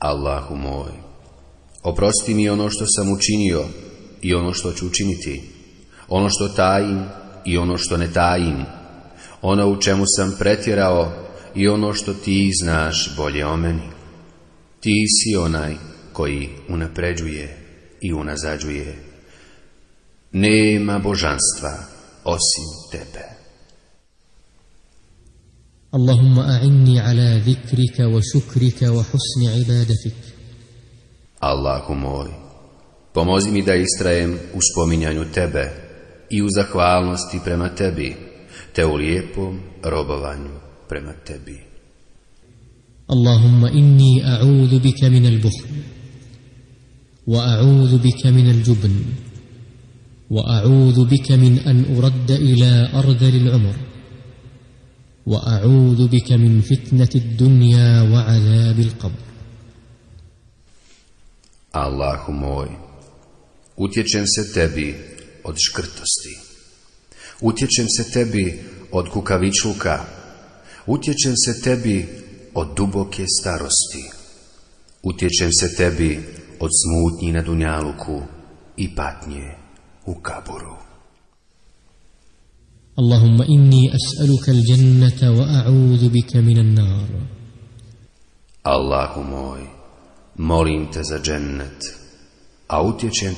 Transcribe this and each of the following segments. Allahu moj, oprosti mi ono što sam učinio i ono što ću učiniti, ono što tajim i ono što ne tajim, ono u čemu sam pretjerao i ono što ti znaš bolje o meni. Ti si onaj koji unapređuje i unazađuje. Nema božanstva osim tebe. اللهم أعني على ذكرك وشكرك وحسن عبادتك Allahu moj, pomozi mi da istrajem u spominjanju Tebe i u zahvalnosti prema Tebi, te u lijepom robovanju prema Tebi. Allahumma inni a'udhu bika min al-bukhl, wa a'udhu bika min al-jubn, wa a'udhu bika min an uradda ila ardali al-umr. واعوذ بك من الدنيا وعذاب القبر Allahu moj, utječem se tebi od škrtosti. Utječem se tebi od kukavičluka. Utječem se tebi od duboke starosti. Utječem se tebi od smutnji na dunjaluku i patnje u kaburu. اللهم إني أسألك الجنة وأعوذ بك من النار Allahu موي مولين تزا جنة džennet, a utječem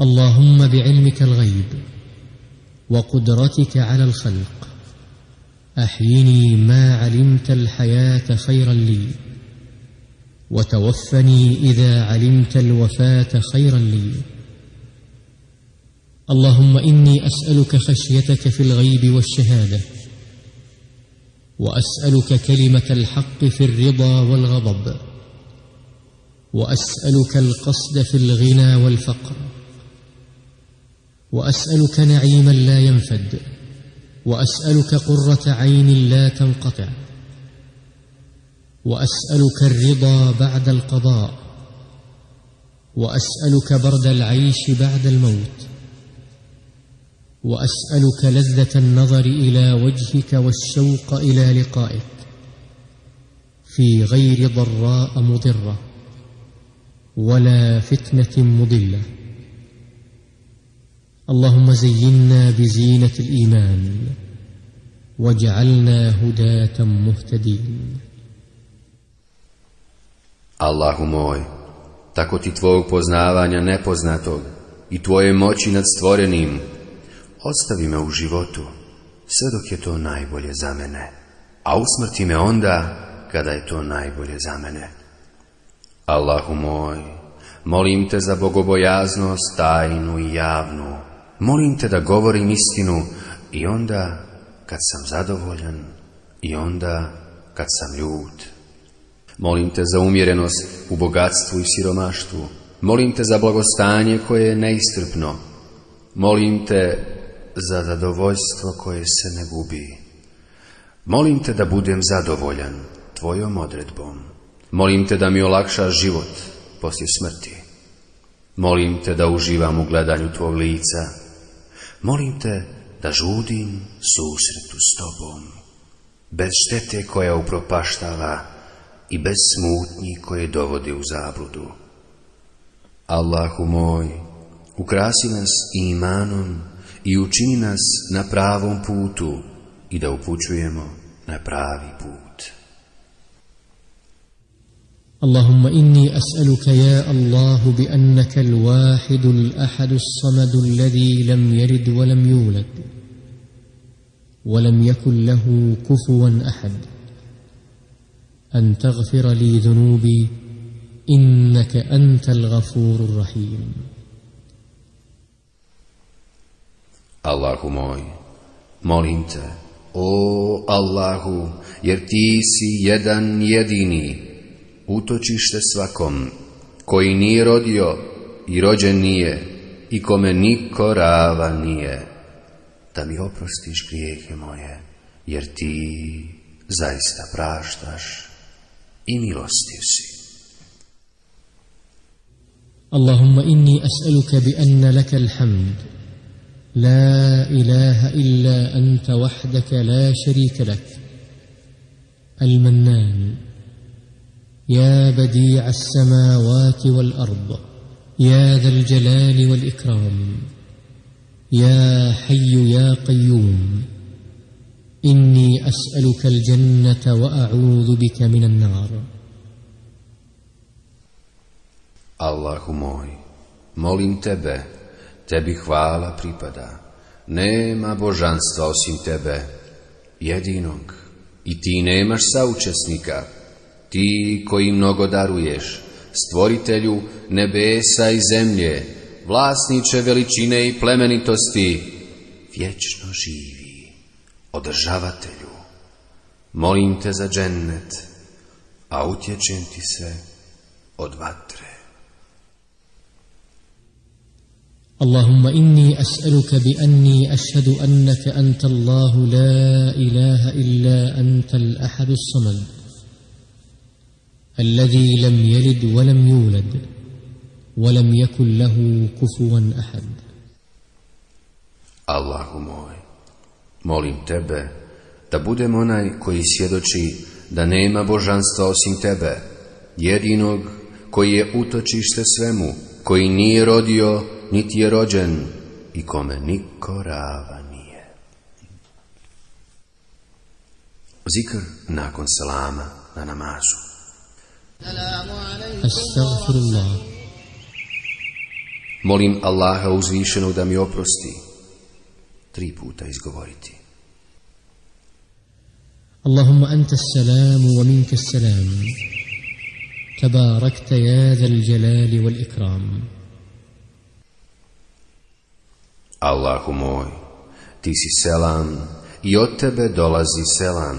اللهم بعلمك الغيب وقدرتك على الخلق أحيني ما علمت الحياة خيرا لي وتوفني إذا علمت الوفاة خيرا لي اللهم إني أسألك خشيتك في الغيب والشهادة وأسألك كلمة الحق في الرضا والغضب وأسألك القصد في الغنى والفقر وأسألك نعيما لا ينفد وأسألك قرة عين لا تنقطع وأسألك الرضا بعد القضاء وأسألك برد العيش بعد الموت واسالك لذه النظر الى وجهك والشوق الى لقائك في غير ضراء مضره ولا فتنه مضله اللهم زينا بزينه الايمان واجعلنا هداه مهتدين الله موي tako ti tvog poznavanja nepoznatog i tvoje moći nad stvorenim ostavi me u životu, sve dok je to najbolje za mene, a usmrti me onda kada je to najbolje za mene. Allahu moj, molim te za bogobojaznost, tajnu i javnu, molim te da govorim istinu i onda kad sam zadovoljan i onda kad sam ljud. Molim te za umjerenost u bogatstvu i siromaštvu, molim te za blagostanje koje je neistrpno, molim te za zadovoljstvo koje se ne gubi. Molim te da budem zadovoljan tvojom odredbom. Molim te da mi olakšaš život poslije smrti. Molim te da uživam u gledanju tvog lica. Molim te da žudim susretu s tobom. Bez štete koja upropaštava i bez smutnji koje dovodi u zabludu. Allahu moj, ukrasi nas imanom i učini nas na pravom putu i da upućujemo na pravi put. اللهم إني أسألك يا الله بأنك الواحد الأحد الصمد الذي لم يرد ولم يولد ولم يكن له كفوا أحد أن تغفر لي ذنوبي إنك أنت الغفور الرحيم Allahu moj, molim te, o Allahu, jer ti si jedan jedini, utočište svakom, koji nije rodio i rođen nije, i kome niko rava nije, da mi oprostiš grijehe moje, jer ti zaista praštaš i milostiv si. Allahumma inni as'aluka bi anna laka alhamdu. لا إله إلا أنت وحدك لا شريك لك المنان يا بديع السماوات والأرض يا ذا الجلال والإكرام يا حي يا قيوم إني أسألك الجنة وأعوذ بك من النار الله موي molim tebe tebi hvala pripada. Nema božanstva osim tebe, jedinog. I ti nemaš saučesnika, ti koji mnogo daruješ, stvoritelju nebesa i zemlje, vlasniče veličine i plemenitosti, vječno živi, održavatelju. Molim te za džennet, a utječem ti se od vatre. اللهم إني أسألك بأني أشهد أنك أنت الله لا إله إلا أنت الأحد الصمد الذي لم يلد ولم يولد ولم يكن له كفوا أحد Allahu moj, molim tebe da budem onaj koji svjedoči da nema božanstva osim tebe, jedinog koji je utočište svemu, koji nije rodio niti je rođen i kome niko rava nije. Zikr nakon salama na namazu. Molim Allaha uzvišenog da mi oprosti. Tri puta izgovoriti. Allahumma anta salamu wa minka salamu. ya zal jalali wal ikram Allahu moj, ti si selam i od tebe dolazi selam.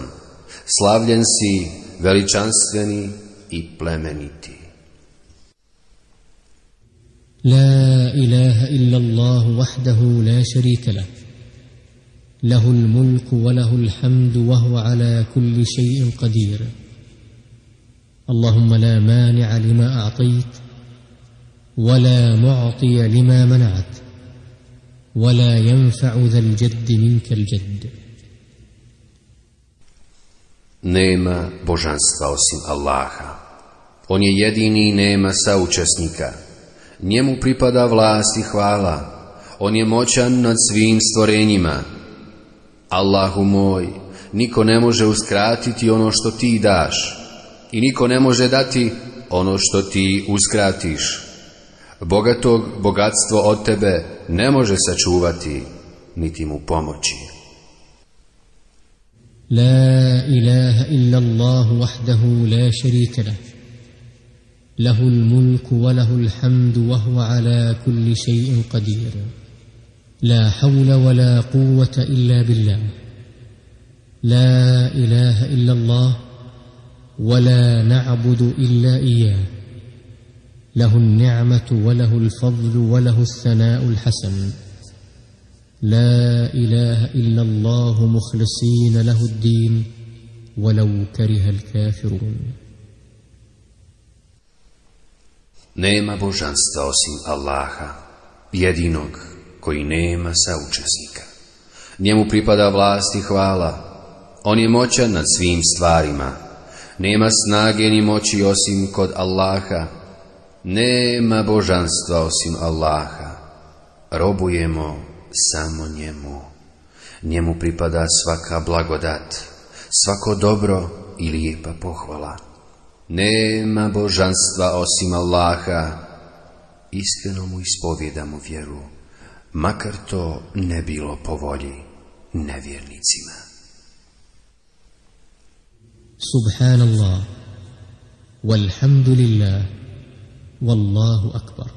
Slavljen si, veličanstveni i plemeniti. لا إله إلا الله وحده لا شريك له له الملك وله الحمد وهو على كل شيء قدير اللهم لا مانع لما أعطيت ولا معطي لما منعت ولا ينفع ذا الجد منك الجد Nema božanstva osim Allaha. On je jedini i nema saučesnika. Njemu pripada vlast i hvala. On je moćan nad svim stvorenjima. Allahu moj, niko ne može uskratiti ono što ti daš i niko ne može dati ono što ti uskratiš. Bogatog bogatstvo od tebe ne može sačuvati, niti mu pomoći. لا إله إلا الله وحده لا شريك له له الملك وله الحمد وهو على كل شيء قدير لا حول ولا قوة إلا بالله لا إله إلا الله ولا نعبد إلا إياه له النعمة وله الفضل وله الثناء الحسن لا إله إلا الله مخلصين له الدين ولو كره الكافرون Nema božanstva osim Allaha, jedinog koji nema saučesnika. Njemu pripada vlast i hvala. On je moćan nad svim stvarima. Nema snage ni moći osim kod Allaha, nema božanstva osim Allaha, robujemo samo njemu. Njemu pripada svaka blagodat, svako dobro i lijepa pohvala. Nema božanstva osim Allaha, iskreno mu ispovjedamo vjeru, makar to ne bilo po volji nevjernicima. Subhanallah, walhamdulillah, والله أكبر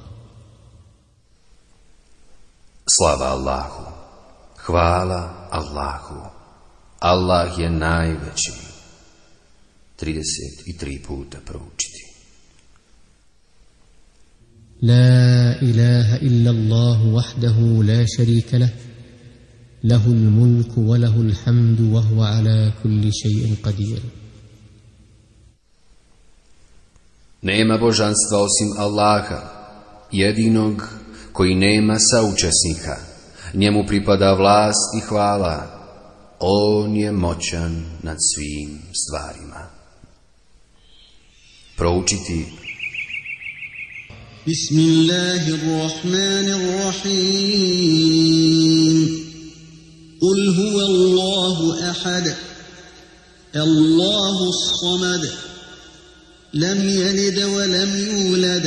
Slava Allahu. Hvala Allahu. Allah je najveći. 33 puta proučiti. لا إله إلا الله وحده لا شريك له له الملك وله الحمد وهو على كل شيء قدير Nema božanstva osim Allaha, jedinog koji nema saučesnika. Njemu pripada vlast i hvala. On je moćan nad svim stvarima. Proučiti Bismillahirrahmanirrahim Qul huwa Allahu ahad Allahu samad لم يلد ولم يولد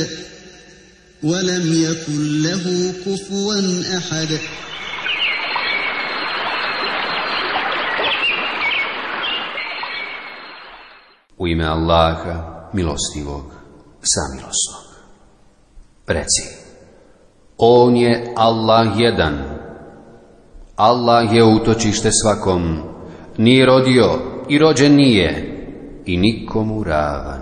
ولم يكن له كفوا أحد U ime Allaha, milostivog, samilosnog. Reci, On je Allah jedan. Allah je utočište svakom. Nije rodio i rođen nije i nikomu ravan.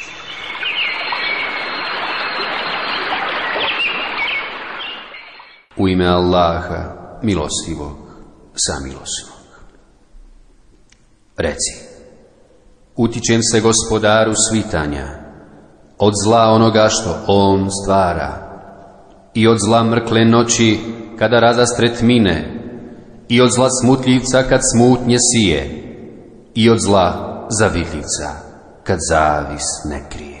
U ime Allaha, milostivog, samilosnog. Reci, utičem se gospodaru svitanja, od zla onoga što On stvara, i od zla mrkle noći kada razastre mine, i od zla smutljivca kad smutnje sije, i od zla zavidljivca kad zavis ne krije.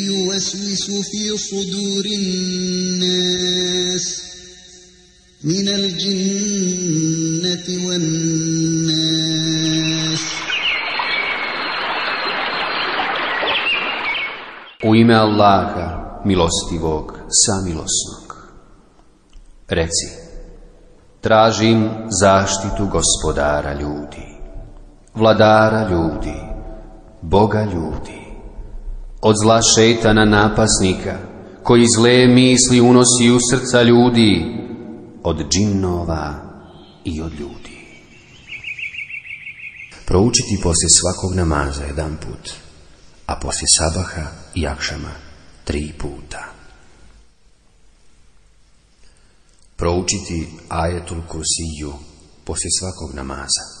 يوسوس في صدور الناس من الجنة والناس U ime Allaha, milostivog, samilosnog. Reci, tražim zaštitu gospodara ljudi, vladara ljudi, Boga ljudi od zla šetana napasnika, koji zle misli unosi u srca ljudi, od džinnova i od ljudi. Proučiti poslije svakog namaza jedan put, a poslije sabaha i jakšama tri puta. Proučiti ajetul kursiju poslije svakog namaza.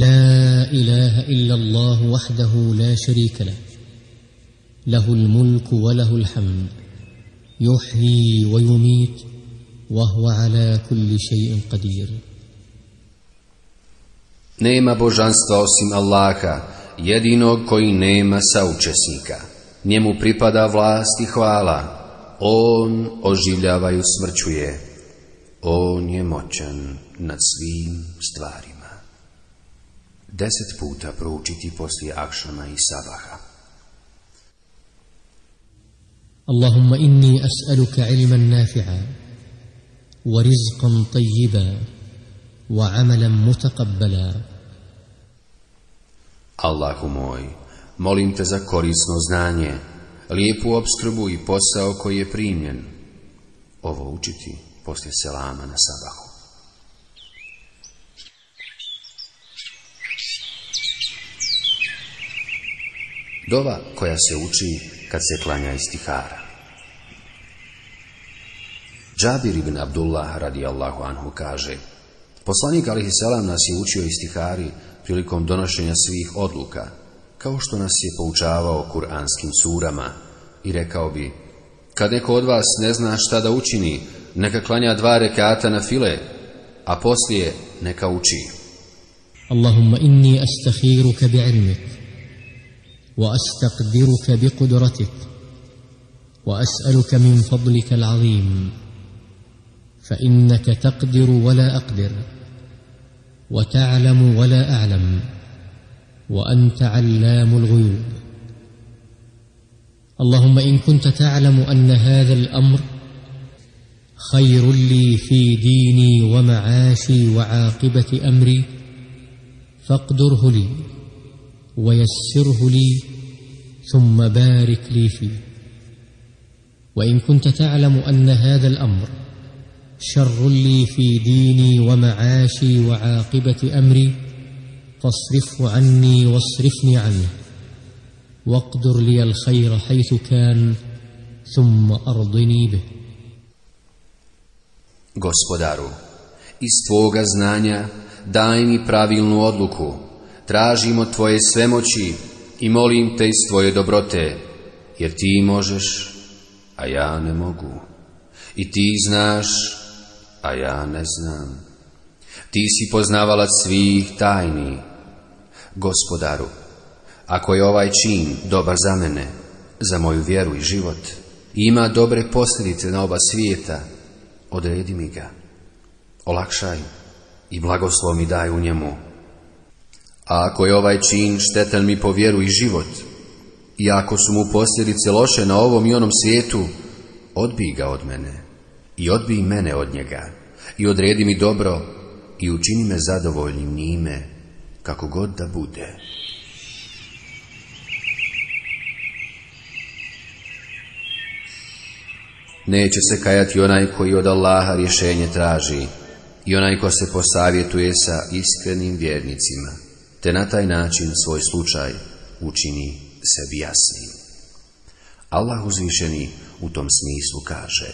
لا إله إلا الله وحده لا شريك له له الملك وله الحمد يحيي ويميت وهو على كل شيء قدير Nema božanstva osim Allaha, jedinog koji nema saučesnika. Njemu pripada vlast i hvala. On oživljava i usmrćuje. On je moćan nad svim stvarima deset puta proučiti poslije akšama i sabaha. Allahumma inni as'aluka ilman nafi'a wa rizqan tayyiba wa amalan mutaqabbala. Allahu moj, molim te za korisno znanje, lijepu obskrbu i posao koji je primljen. Ovo učiti poslije selama na sabahu. Dova koja se uči kad se klanja istihara. Džabir ibn Abdullah Allahu anhu kaže Poslanik alihi selam nas je učio istihari prilikom donošenja svih odluka, kao što nas je poučavao kuranskim surama i rekao bi Kad neko od vas ne zna šta da učini, neka klanja dva rekata na file, a poslije neka uči. Allahumma inni astahiruka واستقدرك بقدرتك واسالك من فضلك العظيم فانك تقدر ولا اقدر وتعلم ولا اعلم وانت علام الغيوب اللهم ان كنت تعلم ان هذا الامر خير لي في ديني ومعاشي وعاقبه امري فاقدره لي ويسره لي ثم بارك لي فيه وان كنت تعلم ان هذا الامر شر لي في ديني ومعاشي وعاقبه امري فاصرفه عني واصرفني عنه واقدر لي الخير حيث كان ثم ارضني به Gospodaru, iz Tvoga znanja daj mi pravilnu odluku tražimo Tvoje svemoći i molim Te iz Tvoje dobrote, jer Ti možeš, a ja ne mogu. I Ti znaš, a ja ne znam. Ti si poznavala svih tajni. Gospodaru, ako je ovaj čin dobar za mene, za moju vjeru i život, ima dobre posljedice na oba svijeta, odredi mi ga. Olakšaj i blagoslov mi daj u njemu a ako je ovaj čin štetan mi po vjeru i život, i ako su mu posljedice loše na ovom i onom svijetu, odbij ga od mene i odbij mene od njega i odredi mi dobro i učini me zadovoljnim njime, kako god da bude. Neće se kajati onaj koji od Allaha rješenje traži i onaj ko se posavjetuje sa iskrenim vjernicima te na taj način svoj slučaj učini sebi jasnim. Allah uzvišeni u tom smislu kaže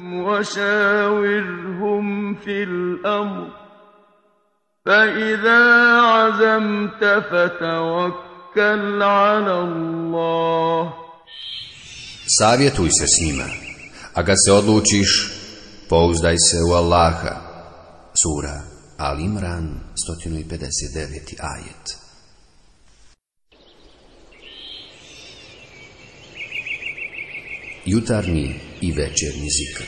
وَشَاوِرْهُمْ فِي الْأَمْرِ فَإِذَا عَزَمْتَ Savjetuj se s njima, a kad se odlučiš, pouzdaj se u Allaha. Sura Al Imran 159. ajet Jutarnji i večernji zikr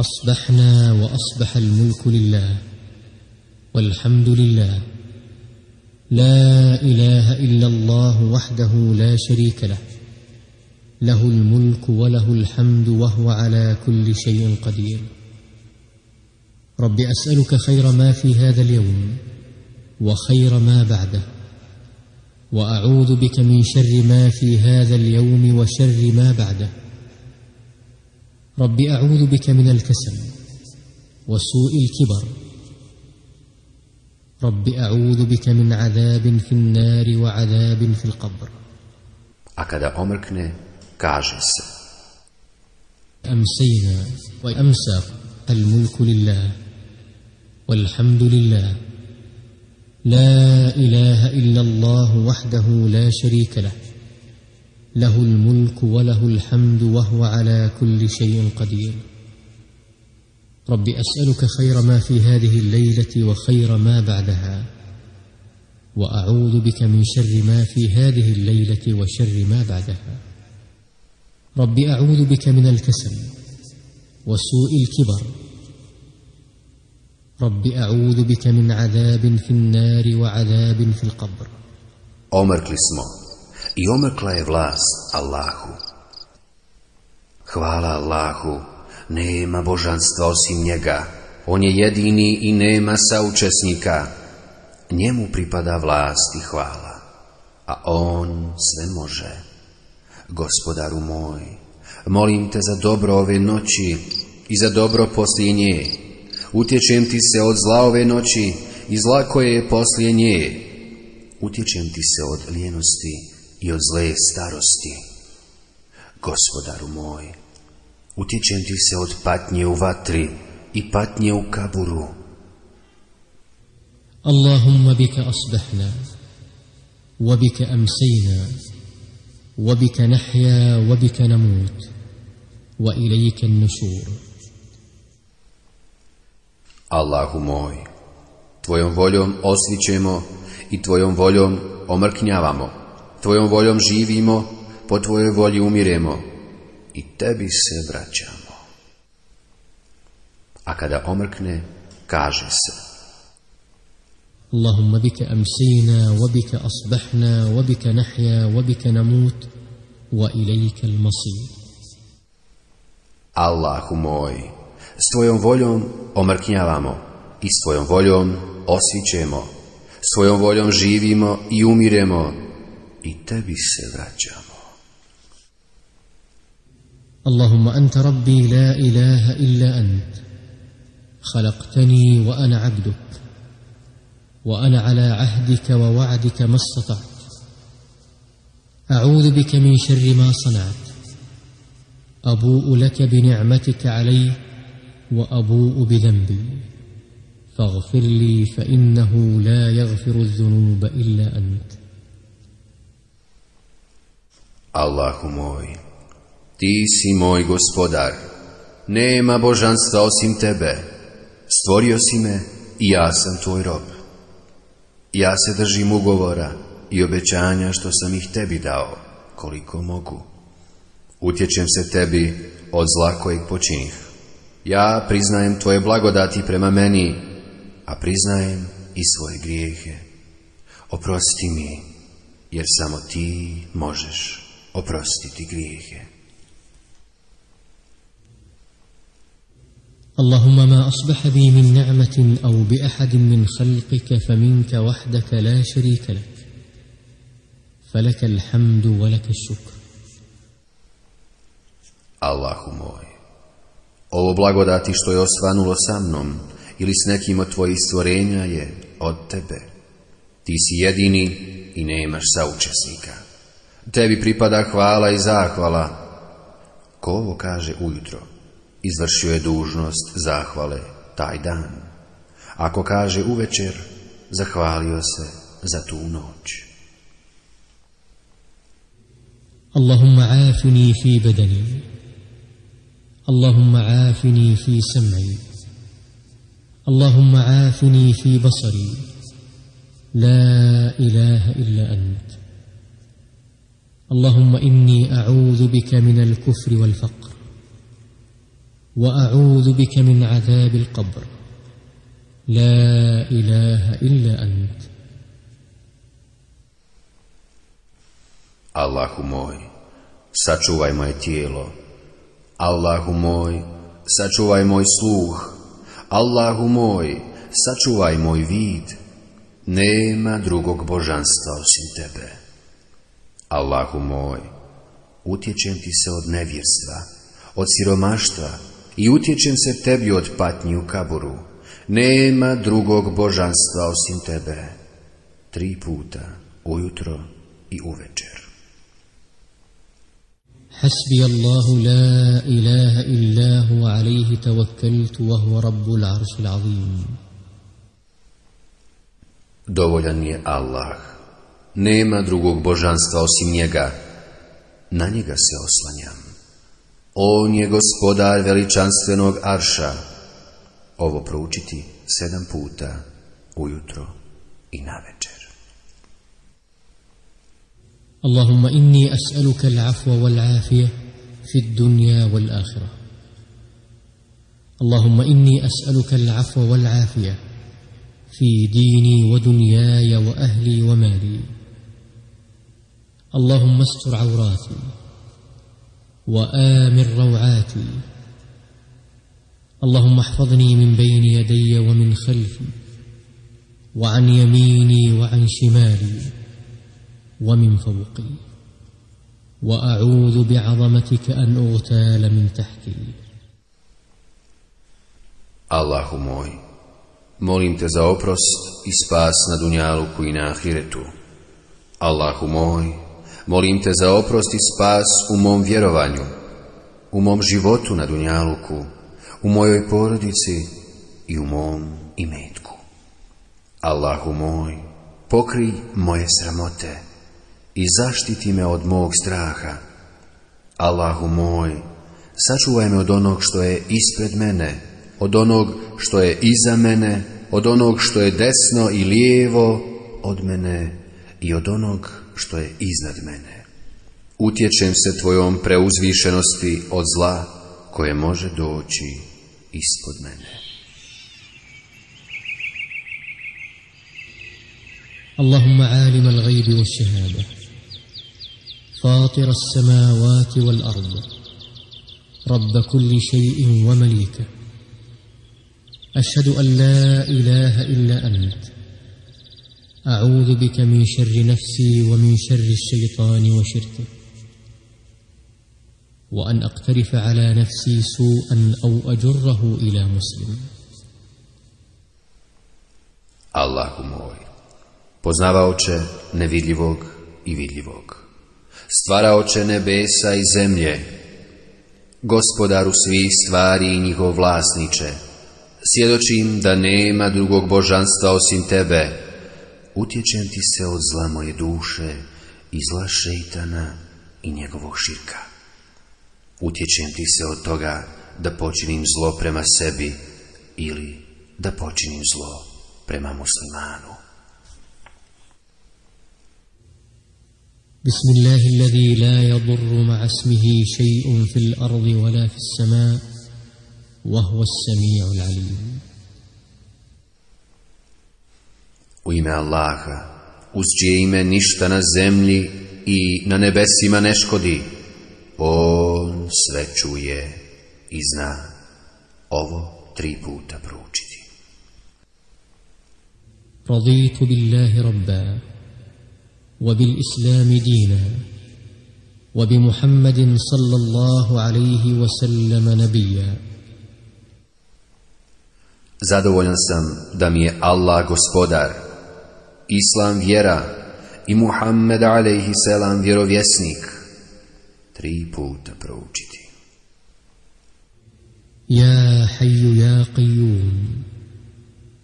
أصبحنا وأصبح الملك لله والحمد لله لا إله إلا الله وحده لا شريك له له الملك وله الحمد وهو على كل شيء قدير رب أسألك خير ما في هذا اليوم وخير ما بعده وأعوذ بك من شر ما في هذا اليوم وشر ما بعده رب أعوذ بك من الكسل وسوء الكبر رب أعوذ بك من عذاب في النار وعذاب في القبر أكد kada omrkne, kaže se أمسينا وأمسى الملك لله والحمد لله لا إله إلا الله وحده لا شريك له له الملك وله الحمد وهو على كل شيء قدير رب أسألك خير ما في هذه الليلة وخير ما بعدها وأعوذ بك من شر ما في هذه الليلة وشر ما بعدها ربي أعوذ بك من الكسل وسوء الكبر رب أعوذ بك من عذاب في النار وعذاب في القبر Omrkli smo i omrkla je vlast Allahu. Hvala Allahu, nema božanstva osim njega. On je jedini i nema saučesnika. Njemu pripada vlast i hvala, a on sve može. Gospodaru moj, molim te za dobro ove noći i za dobro poslije nje. Utječem ti se od zla ove noći i zla koje je poslije nje. Utječem ti se od ljenosti i od zle starosti. Gospodaru moj, utječem ti se od patnje u vatri i patnje u kaburu. Allahumma bika asbahna, wa bika وبك نحيا وبك نموت وإليك النشور Allahu moj, tvojom voljom osvićemo i tvojom voljom omrknjavamo, tvojom voljom živimo, po tvojoj volji umiremo i tebi se vraćamo. A kada omrkne, kaže se, اللهم بك امسينا وبك اصبحنا وبك نحيا وبك نموت واليك المصير Allahu moj, s tvojom voljom omrknjavamo i s tvojom voljom osjećemo, s tvojom voljom živimo i umiremo i tebi se vraćamo. Allahumma anta rabbi la ilaha illa ant, خلقتني وأنا عبدك وأنا على عهدك ووعدك ما استطعت أعوذ بك من شر ما صنعت أبوء لك بنعمتك علي وأبوء بذنبي فاغفر لي فإنه لا يغفر الذنوب إلا أنت الله موي تي سي موي gospodar, nema božanstva osim tebe, stvorio si me i توي رب Ja se držim ugovora i obećanja što sam ih tebi dao, koliko mogu. Utječem se tebi od zla kojeg počinih. Ja priznajem tvoje blagodati prema meni, a priznajem i svoje grijehe. Oprosti mi, jer samo ti možeš oprostiti grijehe. اللهم ما أصبح بي من نعمة أو بأحد من خلقك فمنك وحدك لا شريك لك فلك الحمد ولك الشكر Allahu moj, ovo blagodati što je osvanulo sa mnom ili s nekim od tvojih stvorenja je od tebe. Ti si jedini i nemaš saučesnika. Tebi pripada hvala i zahvala. Ko ovo kaže ujutro? izvršio je dužnost zahvale taj dan. Ako kaže uvečer, zahvalio se za tu noć. اللهم عافني في بدني اللهم عافني في سمعي اللهم عافني في بصري لا اله الا انت اللهم اني اعوذ بك من الكفر والفقر وأعوذ بك من عذاب القبر لا ilaha illa أنت Allahu moj, sačuvaj moje tijelo. Allahu moj, sačuvaj moj sluh. Allahu moj, sačuvaj moj vid. Nema drugog božanstva osim tebe. Allahu moj, utječem ti se od nevjerstva, od siromaštva, i utječem se tebi od patnji u kaburu. Nema drugog božanstva osim tebe. Tri puta, ujutro i uvečer. Dovoljan je Allah. Nema drugog božanstva osim njega. Na njega se oslanjam. On je gospodar veličanstvenog arša. Ovo proučiti sedam puta ujutro i na večer. Allahumma inni as'aluka l'afwa wal'afije fi dunja dunya Allahumma inni as'aluka al-afwa wal-afiyah في ديني ودنياي واهلي ومالي اللهم استر عوراتي وآمن روعاتي اللهم احفظني من بين يدي ومن خلفي وعن يميني وعن شمالي ومن فوقي وأعوذ بعظمتك أن أغتال من تحتي الله موي molim te za oprost i spas na dunjalu i na ahiretu. Allahu moj, molim te za oprost i spas u mom vjerovanju, u mom životu na Dunjaluku, u mojoj porodici i u mom imetku. Allahu moj, pokrij moje sramote i zaštiti me od mog straha. Allahu moj, sačuvaj me od onog što je ispred mene, od onog što je iza mene, od onog što je desno i lijevo od mene i od onog što je iznad mene. Utječem se tvojom preuzvišenosti od zla koje može doći ispod mene. اللهم عالم الغيب والشهادة فاطر السماوات والأرض رب كل شيء ومليكه أشهد أن لا إله إلا أنت أعوذ بك من شر نفسي ومن شر الشيطان وشركه وأن أقترف على نفسي سوءا أو أجره إلى مسلم Allahu moj, poznavaoče nevidljivog i vidljivog, stvaraoče nebesa i zemlje, gospodaru svih stvari i njihov vlasniče, sjedočim da nema drugog božanstva osim tebe, utječem ti se od zla moje duše i zla šeitana i njegovog širka. Utječem ti se od toga da počinim zlo prema sebi ili da počinim zlo prema muslimanu. بسم الله الذي لا يضر مع اسمه شيء في الأرض ولا في السماء وهو السميع العليم U ime Allaha, uz čije ime ništa na zemlji i na nebesima ne škodi. On sve čuje i zna. Ovo tri puta proučiti. Raditu billahi rabba, wa bil islami dina, wa bi Muhammadin sallallahu alaihi wa sallama nabija. Zadovoljan sam da mi je Allah gospodar, Islam vjera i Muhammed alejhi selam vjerovjesnik tri puta proučiti Ja hayu ya qayyum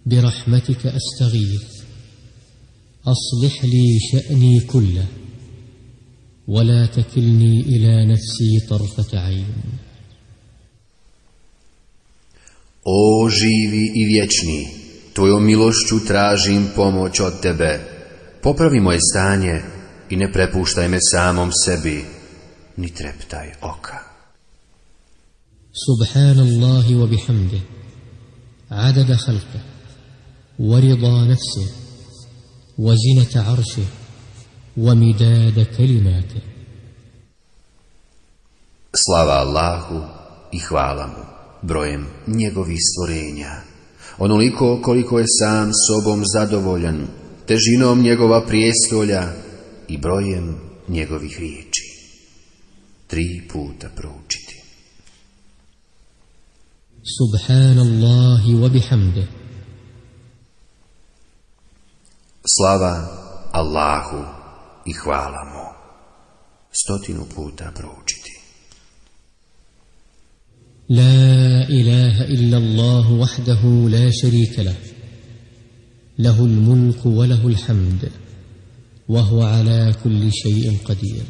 bi rahmatika astaghith aslih li sha'ni kulli wala takilni ila nafsi tarfata ayn O živi i vječni Tvojom milošću tražim pomoć od Tebe. Popravi moje stanje i ne prepuštaj me samom sebi, ni treptaj oka. Subhanallahi wa bihamdi, adada halka, warida nafse, wazinata arši, wamidada kalimate. Slava Allahu i hvala mu brojem njegovih stvorenja onoliko koliko je sam sobom zadovoljan, težinom njegova prijestolja i brojem njegovih riječi. Tri puta proučiti. Subhanallahi wa bihamde. Slava Allahu i hvala mu. Stotinu puta proučiti. لا إله إلا الله وحده لا شريك له له الملك وله الحمد وهو على كل شيء قدير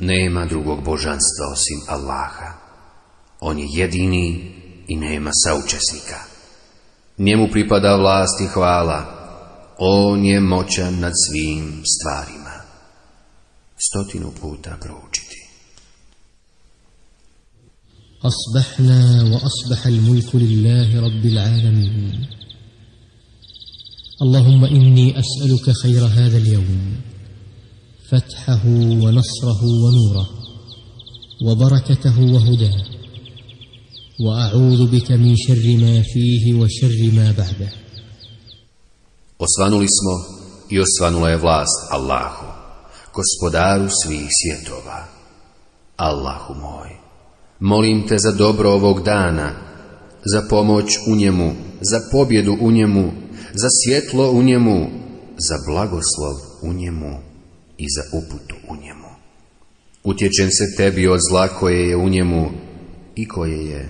Nema drugog božanstva osim Allaha. On je jedini i nema saučesnika. Njemu pripada vlast i hvala. On je moćan nad svim stvarima. Stotinu puta proučite. أصبحنا وأصبح الملك لله رب العالمين اللهم إني أسألك خير هذا اليوم فتحه ونصره ونوره وبركته وهداه وأعوذ بك من شر ما فيه وشر ما بعده Osvanuli smo i osvanula je vlast Allahu, gospodaru svih svjetova. Allahu moj, Molim te za dobro ovog dana, za pomoć u njemu, za pobjedu u njemu, za svjetlo u njemu, za blagoslov u njemu i za uputu u njemu. Utječem se tebi od zla koje je u njemu i koje je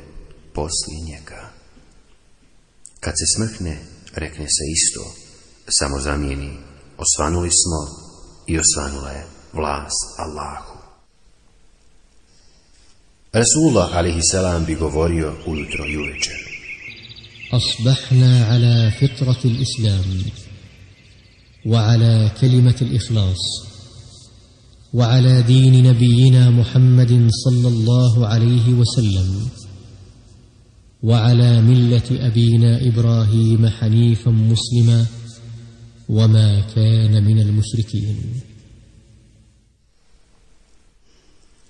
poslije njega. Kad se smrhne, rekne se isto, samo zamijeni. Osvanuli smo i osvanula je vlast Allahu. Rasulullah a.s. bi govorio ujutro i uveče. أصبحنا على فطرة الإسلام وعلى كلمة الإخلاص وعلى دين نبينا محمد صلى الله عليه وسلم وعلى ملة أبينا إبراهيم حنيفا مسلما وما كان من المشركين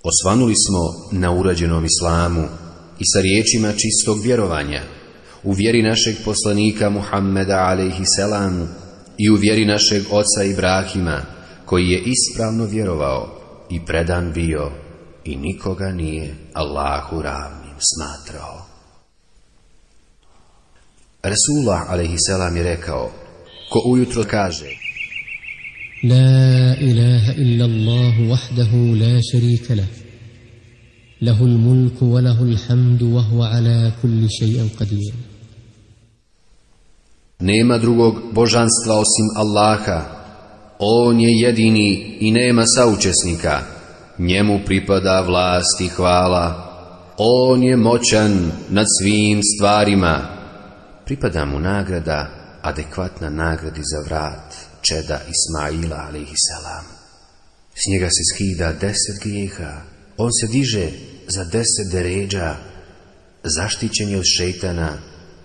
Osvanuli smo na urađenom islamu i sa riječima čistog vjerovanja, u vjeri našeg poslanika Muhammeda selam i u vjeri našeg oca Ibrahima, koji je ispravno vjerovao i predan bio i nikoga nije Allahu ravnim smatrao. Resulah selam je rekao, ko ujutro kaže, لا إله إلا الله وحده لا شريك له له الملك وله الحمد وهو على كل شيء قدير Nema drugog božanstva osim Allaha. On je jedini i nema saučesnika. Njemu pripada vlast i hvala. On je moćan nad svim stvarima. Pripada mu nagrada, adekvatna nagradi za vrat čeda Ismaila a.s. S njega se skida deset grijeha, on se diže za deset deređa, zaštićen je od šeitana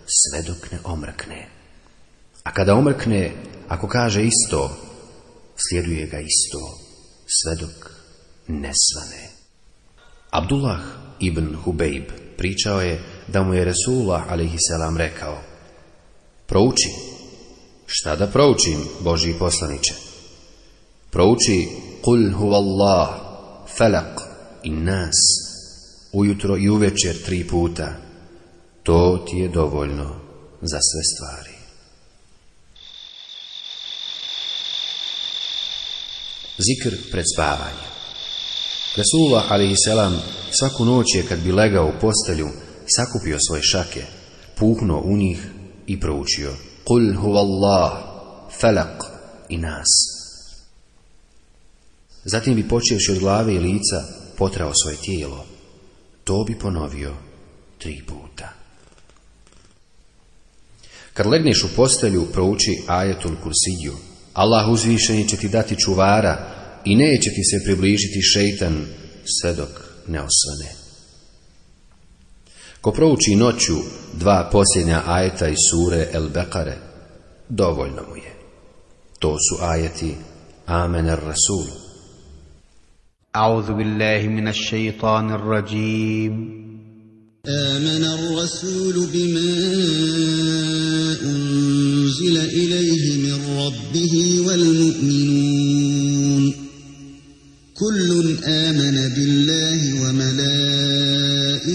sve dok ne omrkne. A kada omrkne, ako kaže isto, slijeduje ga isto, sve dok ne svane. Abdullah ibn Hubeib pričao je da mu je Resulullah salam rekao, prouči Šta da proučim, Boži poslaniče? Prouči Kul huvallah, felak i nas, ujutro i uvečer tri puta. To ti je dovoljno za sve stvari. Zikr pred spavanjem Rasulullah a.s. svaku noć je kad bi legao u postelju, sakupio svoje šake, puknuo u njih i proučio Kul i nas. Zatim bi počevši od glave i lica potrao svoje tijelo. To bi ponovio tri puta. Kad legneš u postelju, prouči ajetul kursiju. Allah uzvišenje će ti dati čuvara i neće ti se približiti šeitan sve dok ne osvane. Ko prouči noću dva posljednja ajeta iz sure El Bekare, dovoljno mu je. To su ajeti Amen ar Rasul. أعوذ بالله من الشيطان الرجيم آمن الرسول بما أنزل إليه من ربه والمؤمنون كل آمن بالله وملائه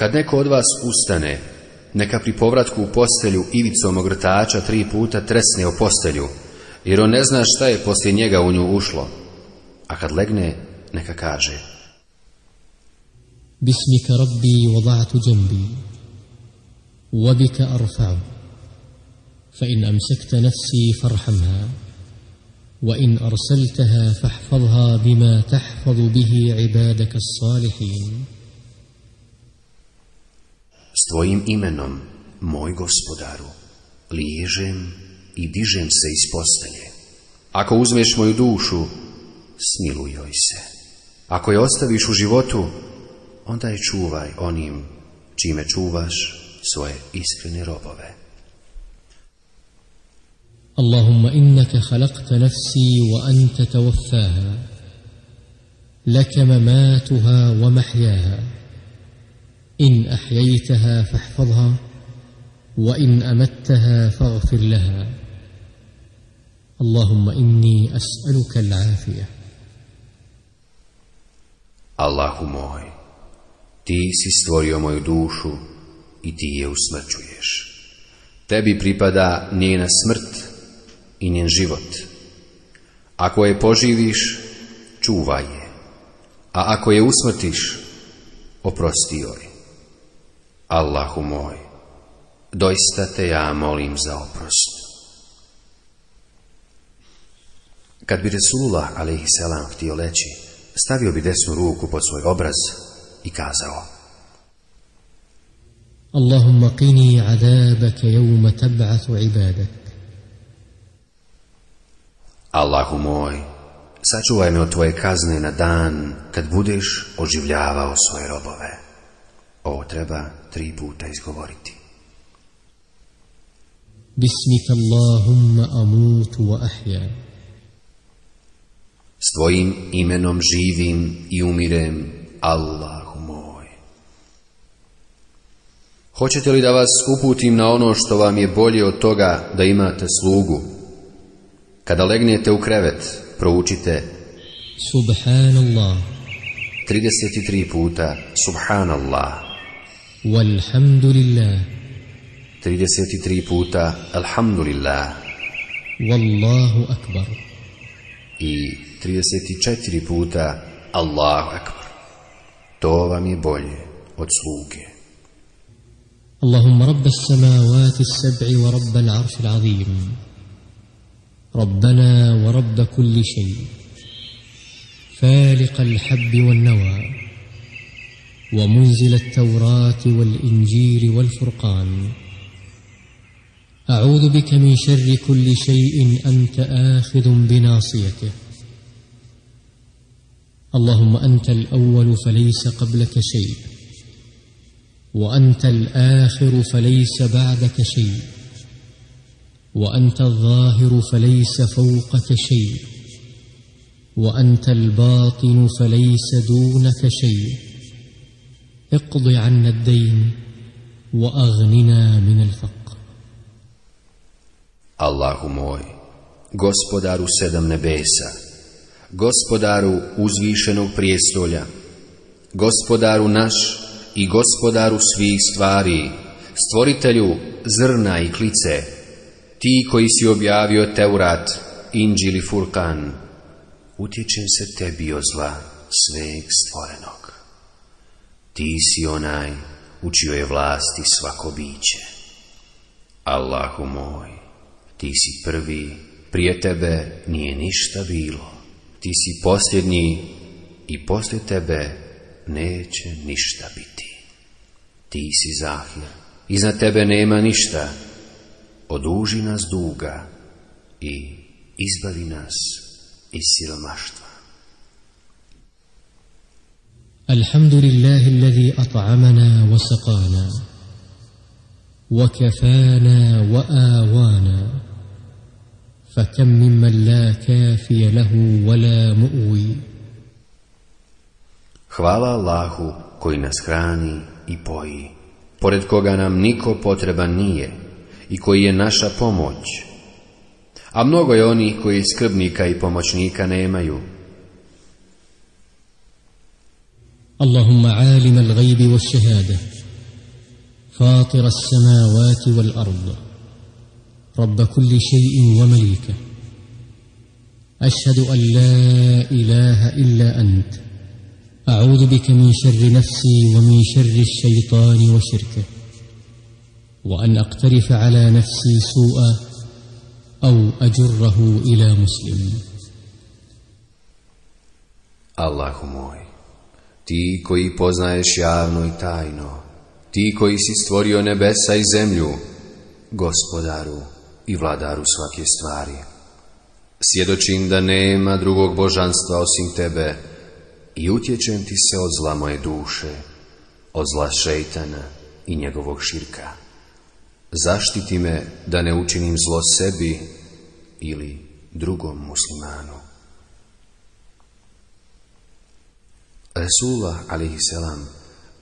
Kad neko od vas ustane, neka pri povratku u postelju ivicom ogrtača tri puta tresne o postelju, jer on ne zna šta je poslije njega u nju ušlo. A kad legne, neka kaže. Bismika rabbi vadatu džembi, wabika arfav, fa in amsekta nafsi farhamha, wa in arsaltaha fahfadha bima tahfadu bihi ibadaka salihin tvojim imenom, moj gospodaru, liježem i dižem se iz postelje. Ako uzmeš moju dušu, smiluj joj se. Ako je ostaviš u životu, onda je čuvaj onim čime čuvaš svoje iskrene robove. khalaqta nafsi wa anta tawaffaha. leke mamatuha wa mahyaha. إن أحييتها فاحفظها وإن أمتها فاغفر لها اللهم إني أسألك العافية Allahu moj, ti si stvorio moju dušu i ti je usmrćuješ. Tebi pripada njena smrt i njen život. Ako je poživiš, čuvaj je, a ako je usmrtiš, oprosti joj. Allahu moj, doista te ja molim za oprost. Kad bi Resulullah selam htio leći, stavio bi desnu ruku pod svoj obraz i kazao Allahumma qini adabaka ibadak Allahu moj, sačuvaj me od tvoje kazne na dan kad budeš oživljavao svoje robove. Ovo treba tri puta izgovoriti. Bismika Allahumma amutu wa ahya. S imenom živim i umirem, Allahu moj. Hoćete li da vas uputim na ono što vam je bolje od toga da imate slugu? Kada legnete u krevet, proučite Subhanallah 33 puta Subhanallah Walhamdulillah. 33 puta Alhamdulillah. Wallahu akbar. I 34 puta Allahu akbar. To vam je bolje od sluge. اللهم رب السماوات السبع ورب العرش العظيم ربنا ورب كل شيء فالق الحب والنوى ومنزل التوراة والإنجيل والفرقان أعوذ بك من شر كل شيء أنت آخذ بناصيته اللهم أنت الأول فليس قبلك شيء وأنت الآخر فليس بعدك شيء وأنت الظاهر فليس فوقك شيء وأنت الباطن فليس دونك شيء اقض عنا الدين min من الفقر Allahu moj, gospodaru sedam nebesa, gospodaru uzvišenog prijestolja, gospodaru naš i gospodaru svih stvari, stvoritelju zrna i klice, ti koji si objavio Teurat, Inđili Furkan, utječem se tebi o zla sveg stvorenog. Ti si onaj u čijoj vlasti svako biće. Allahu moj, ti si prvi, prije tebe nije ništa bilo. Ti si posljednji i poslije tebe neće ništa biti. Ti si zahir, iza tebe nema ništa. Oduži nas duga i izbavi nas iz silomaštva. الحمد لله الذي أطعمنا وسقانا وكفانا وآوانا فكم ممن لا كافي له ولا مؤوي Hvala Allahu koji nas hrani i poji, pored koga nam niko potreban nije i koji je naša pomoć. A mnogo je onih koji skrbnika i pomoćnika nemaju, اللهم عالم الغيب والشهاده فاطر السماوات والارض رب كل شيء ومليكه اشهد ان لا اله الا انت اعوذ بك من شر نفسي ومن شر الشيطان وشركه وان اقترف على نفسي سوءا او اجره الى مسلم الله موي ti koji poznaješ javno i tajno, ti koji si stvorio nebesa i zemlju, gospodaru i vladaru svake stvari. Svjedočim da nema drugog božanstva osim tebe i utječem ti se od zla moje duše, od zla šeitana i njegovog širka. Zaštiti me da ne učinim zlo sebi ili drugom muslimanu. Resulullah a.s.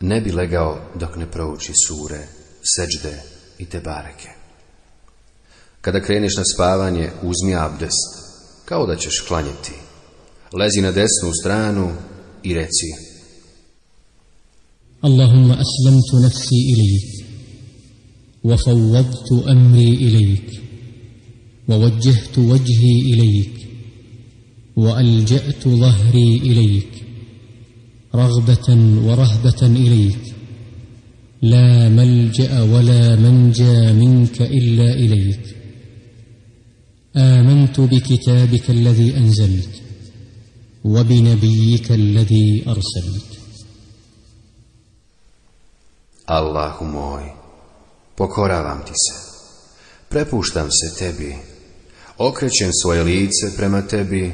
ne bi legao dok ne prouči sure, seđde i te bareke. Kada kreneš na spavanje, uzmi abdest, kao da ćeš klanjati. Lezi na desnu stranu i reci Allahumma aslamtu nafsi ilijik, wa fawadtu amri ilijik, wa wajjehtu wajhi ilijik, wa alđe'tu zahri ilijik. رغبه ورهبه اليك لا ملجا ولا منجى منك الا اليك امنت بكتابك الذي انزلت وبنبيك الذي ارسلت الله موي pokoravam ti se, prepuštam se tebi, okrećem svoje lice prema tebi,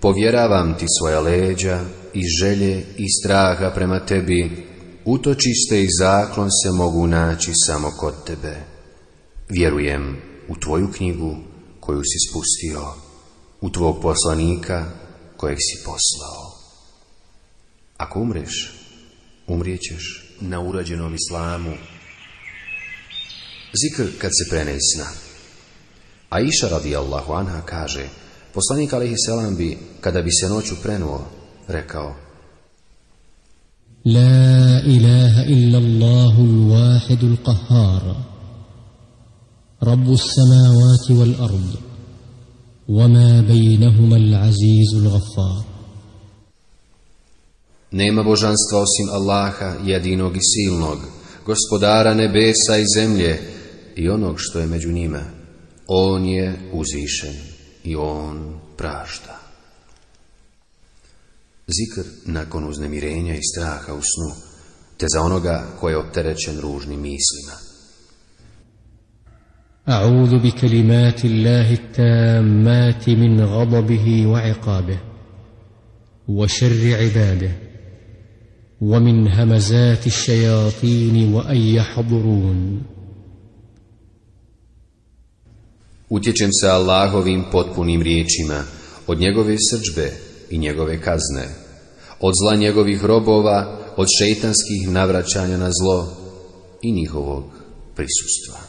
povjeravam ti svoja leđa, i želje i straha prema tebi, utočište i zaklon se mogu naći samo kod tebe. Vjerujem u tvoju knjigu koju si spustio, u tvog poslanika kojeg si poslao. Ako umreš, umrijećeš na urađenom islamu. Zikr kad se prene A iša radijallahu anha kaže, poslanik alaihi selam bi, kada bi se noću prenuo, rekao La ilaha illa Allahul wahidul qahhar Rabbus samavati wal ardu وما al azizul ghaffar. Nema božanstva osim Allaha, jedinog i silnog, gospodara nebesa i zemlje i onog što je među njima. On je uzvišen i on prašta. Zikr nakon uznemirenja i straha u snu, te za onoga koji je opterećen ružnim mislima. A'udhu bi kalimati Allahi tammati min ghadabihi wa iqabe, wa šerri ibade, wa min hamazati šajatini wa aja hadurun. Utječem se Allahovim potpunim riječima, od njegove srđbe, i njegove kazne, od zla njegovih robova, od šejtanskih navraćanja na zlo i njihovog prisustva.